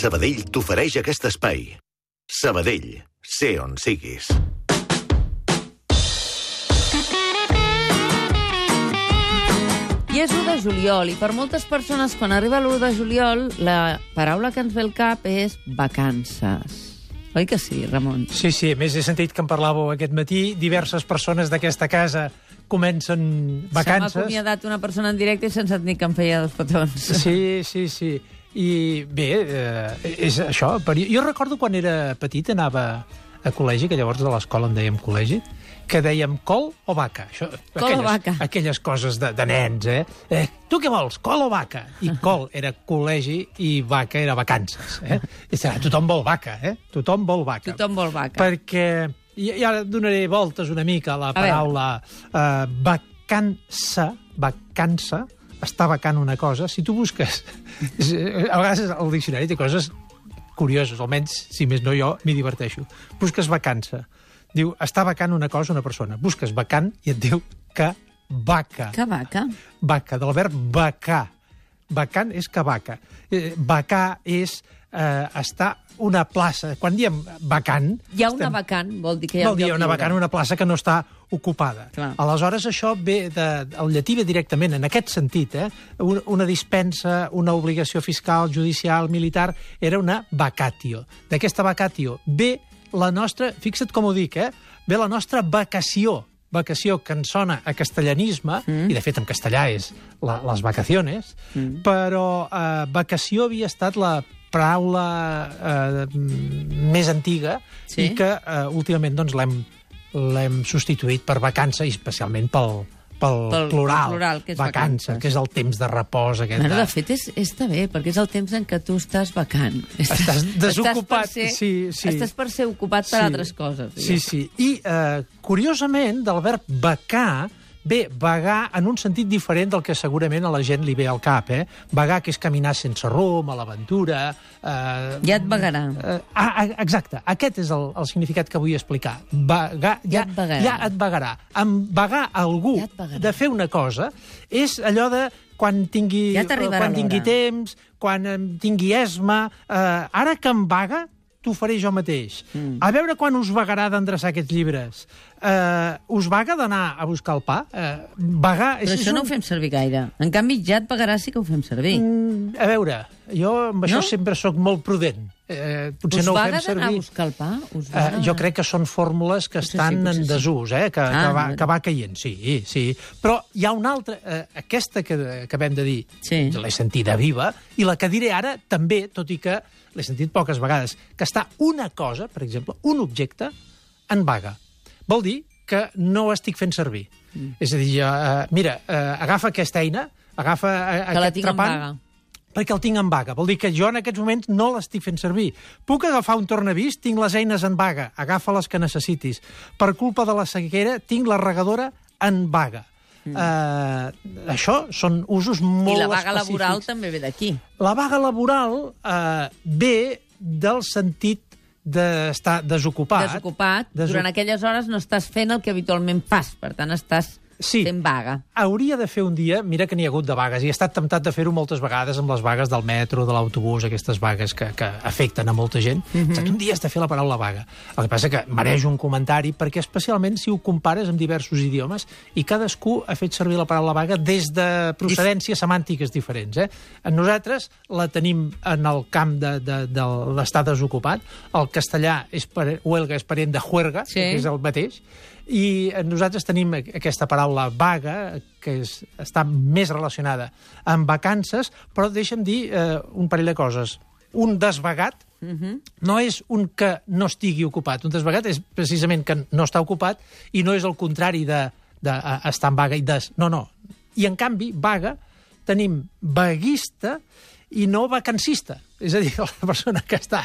Sabadell t'ofereix aquest espai. Sabadell, sé on siguis. I és 1 de juliol, i per moltes persones, quan arriba l'1 de juliol, la paraula que ens ve al cap és vacances. Oi que sí, Ramon? Sí, sí, a més he sentit que en parlàveu aquest matí. Diverses persones d'aquesta casa comencen Se m'ha vacances. acomiadat una persona en directe i sense dir que em feia dos petons. Sí, sí, sí. I bé, eh, és això. Jo recordo quan era petit, anava a col·legi, que llavors de l'escola en dèiem col·legi, que dèiem col o vaca. Això, Col o aquelles, vaca. Aquelles coses de, de nens, eh? eh? Tu què vols, col o vaca? I col era col·legi i vaca era vacances. Eh? I serà, tothom vol vaca, eh? Tothom vol vaca. Tothom vol vaca. Perquè, i, i ara donaré voltes una mica a la A paraula eh, vacança, vacança, està vacant una cosa, si tu busques... A vegades el diccionari té coses curioses, almenys, si més no jo, m'hi diverteixo. Busques vacança. Diu, està vacant una cosa, una persona. Busques vacant i et diu que vaca. Que vaca? Vaca, del verb vacar. Vacant és que vaca. Eh, vacar és eh, estar una plaça. Quan diem vacant... Hi ha una estem- vacant, vol dir que hi ha Vol un dir lloc una vacant, una plaça que no està ocupada. Clar. Aleshores, això ve de, el llatí ve directament en aquest sentit. Eh? Una, dispensa, una obligació fiscal, judicial, militar, era una vacatio. D'aquesta vacatio ve la nostra, fixa't com ho dic, eh? ve la nostra vacació, vacació que ens sona a castellanisme, mm. i de fet en castellà és la, les vacaciones, mm. però eh, vacació havia estat la paraula eh, més antiga Sí. i que eh, últimament doncs, l'hem l'hem substituït per vacança i especialment pel, pel, Pel plural, plural, que és vacança, vacances. que és el temps de repòs. Aquest Bueno, de... de fet, és, està bé, perquè és el temps en què tu estàs vacant. Estàs desocupat, Estàs per ser, sí, sí. Estàs per ser ocupat per Sí. altres coses. Sí, sí. I, eh, curiosament, del verb vacar, ve vagar en un sentit diferent del que segurament a la gent li ve al cap, eh? Vagar, que és caminar sense rumb, a l'aventura... Eh, Ja et vagarà. Eh, ah, ah, exacte, aquest és el, el significat que vull explicar. Vagar, Ja et vagarà. Ja et vagarà. En vagar algú Ja vagarà. de fer una cosa és allò de quan tingui, Ja quan tingui temps, quan tingui esma... Eh, ara que em vaga, t'ho faré jo mateix. Mm. A veure quan us vagarà d'endreçar aquests llibres. Uh, us vaga d'anar a buscar el pa? Uh, vagar... Però això no ho fem servir gaire. En canvi, ja et pagarà sí que ho fem servir. Mm, a veure, jo amb això No? sempre sóc molt prudent. Eh, potser Us no ho fem servir. buscar el pa? Us Eh, vaga jo crec que són fórmules que Potser sí, estan potser en sí. desús, eh? que, Ah, que, va, que va caient, sí, sí. Però hi ha una altra, eh, aquesta que que acabem de dir, Sí. l'he sentida viva, i la que diré ara també, tot i que l'he sentit poques vegades, que està una cosa, per exemple, un objecte, en vaga. Vol dir que no ho estic fent servir. Mm. És a dir, eh, mira, eh, agafa aquesta eina, agafa eh, Que la aquest tinc en trepant, vaga. Perquè el tinc en vaga. Vol dir que jo en aquests moments no l'estic fent servir. Puc agafar un tornavís? Tinc les eines en vaga. Agafa les que necessitis. Per culpa de la sequera, tinc la regadora en vaga. Mm. Uh, això són usos molt I la vaga específics. laboral també ve d'aquí. La vaga laboral uh, ve del sentit d'estar desocupat. Desocupat, Deso- durant aquelles hores no estàs fent el que habitualment fas, per tant estàs Sí. fent vaga. Hauria de fer un dia, mira que n'hi ha hagut de vagues, i he estat temptat de fer-ho moltes vegades amb les vagues del metro, de l'autobús, aquestes vagues que, que afecten a molta gent. Mm. -hmm. Un dia has de fer la paraula vaga. El que passa que mereix un comentari, perquè especialment si ho compares amb diversos idiomes, i cadascú ha fet servir la paraula vaga des de procedències semàntiques diferents. Eh? Nosaltres la tenim en el camp de, de, de l'estar desocupat. El castellà és pare, huelga és parent de juerga, Sí. que és el mateix, i eh, nosaltres tenim aquesta paraula vaga, que és, està més relacionada amb vacances, però deixa'm dir eh, un parell de coses. Un desvagat no és un que no estigui ocupat. Un desvagat és precisament que no està ocupat i no és el contrari de, de eh, estar en vaga i des... No, no. I, en canvi, vaga, tenim vaguista i no vacancista. És a dir, la persona que està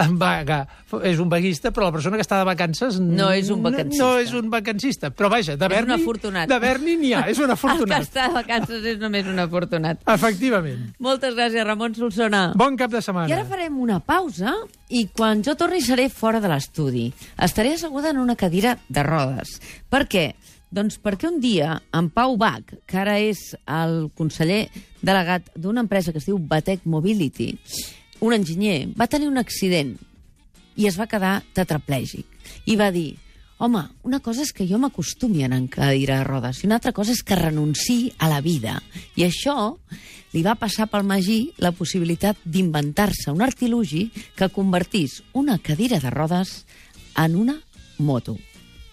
en vaga és un vaguista, però la persona que està de vacances... No és un vacancista. No, no és un vacancista. Però vaja, un d'haver-n'hi... afortunat. D'haver-n'hi n'hi ha, és un El que afortunat. està de vacances és només un afortunat. Efectivament. Moltes gràcies, Ramon Solsona. Bon cap de setmana. I ara farem una pausa i quan jo torni seré fora de l'estudi. Estaré asseguda en una cadira de rodes. Per què? Doncs perquè un dia en Pau Bach, que ara és el conseller delegat d'una empresa que es diu Batec Mobility, un enginyer, va tenir un accident i es va quedar tetraplègic. I va dir, home, una cosa és que jo m'acostumi a anar en cadira de rodes i una altra cosa és que renunciï a la vida. I això li va passar pel Magí la possibilitat d'inventar-se un artilugi que convertís una cadira de rodes en una moto.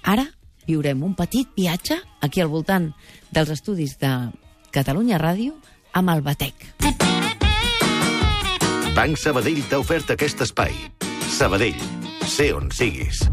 Ara viurem un petit viatge aquí al voltant dels estudis de Catalunya Ràdio amb el Batec. Banc Sabadell t'ha ofert aquest espai. Sabadell, sé on siguis.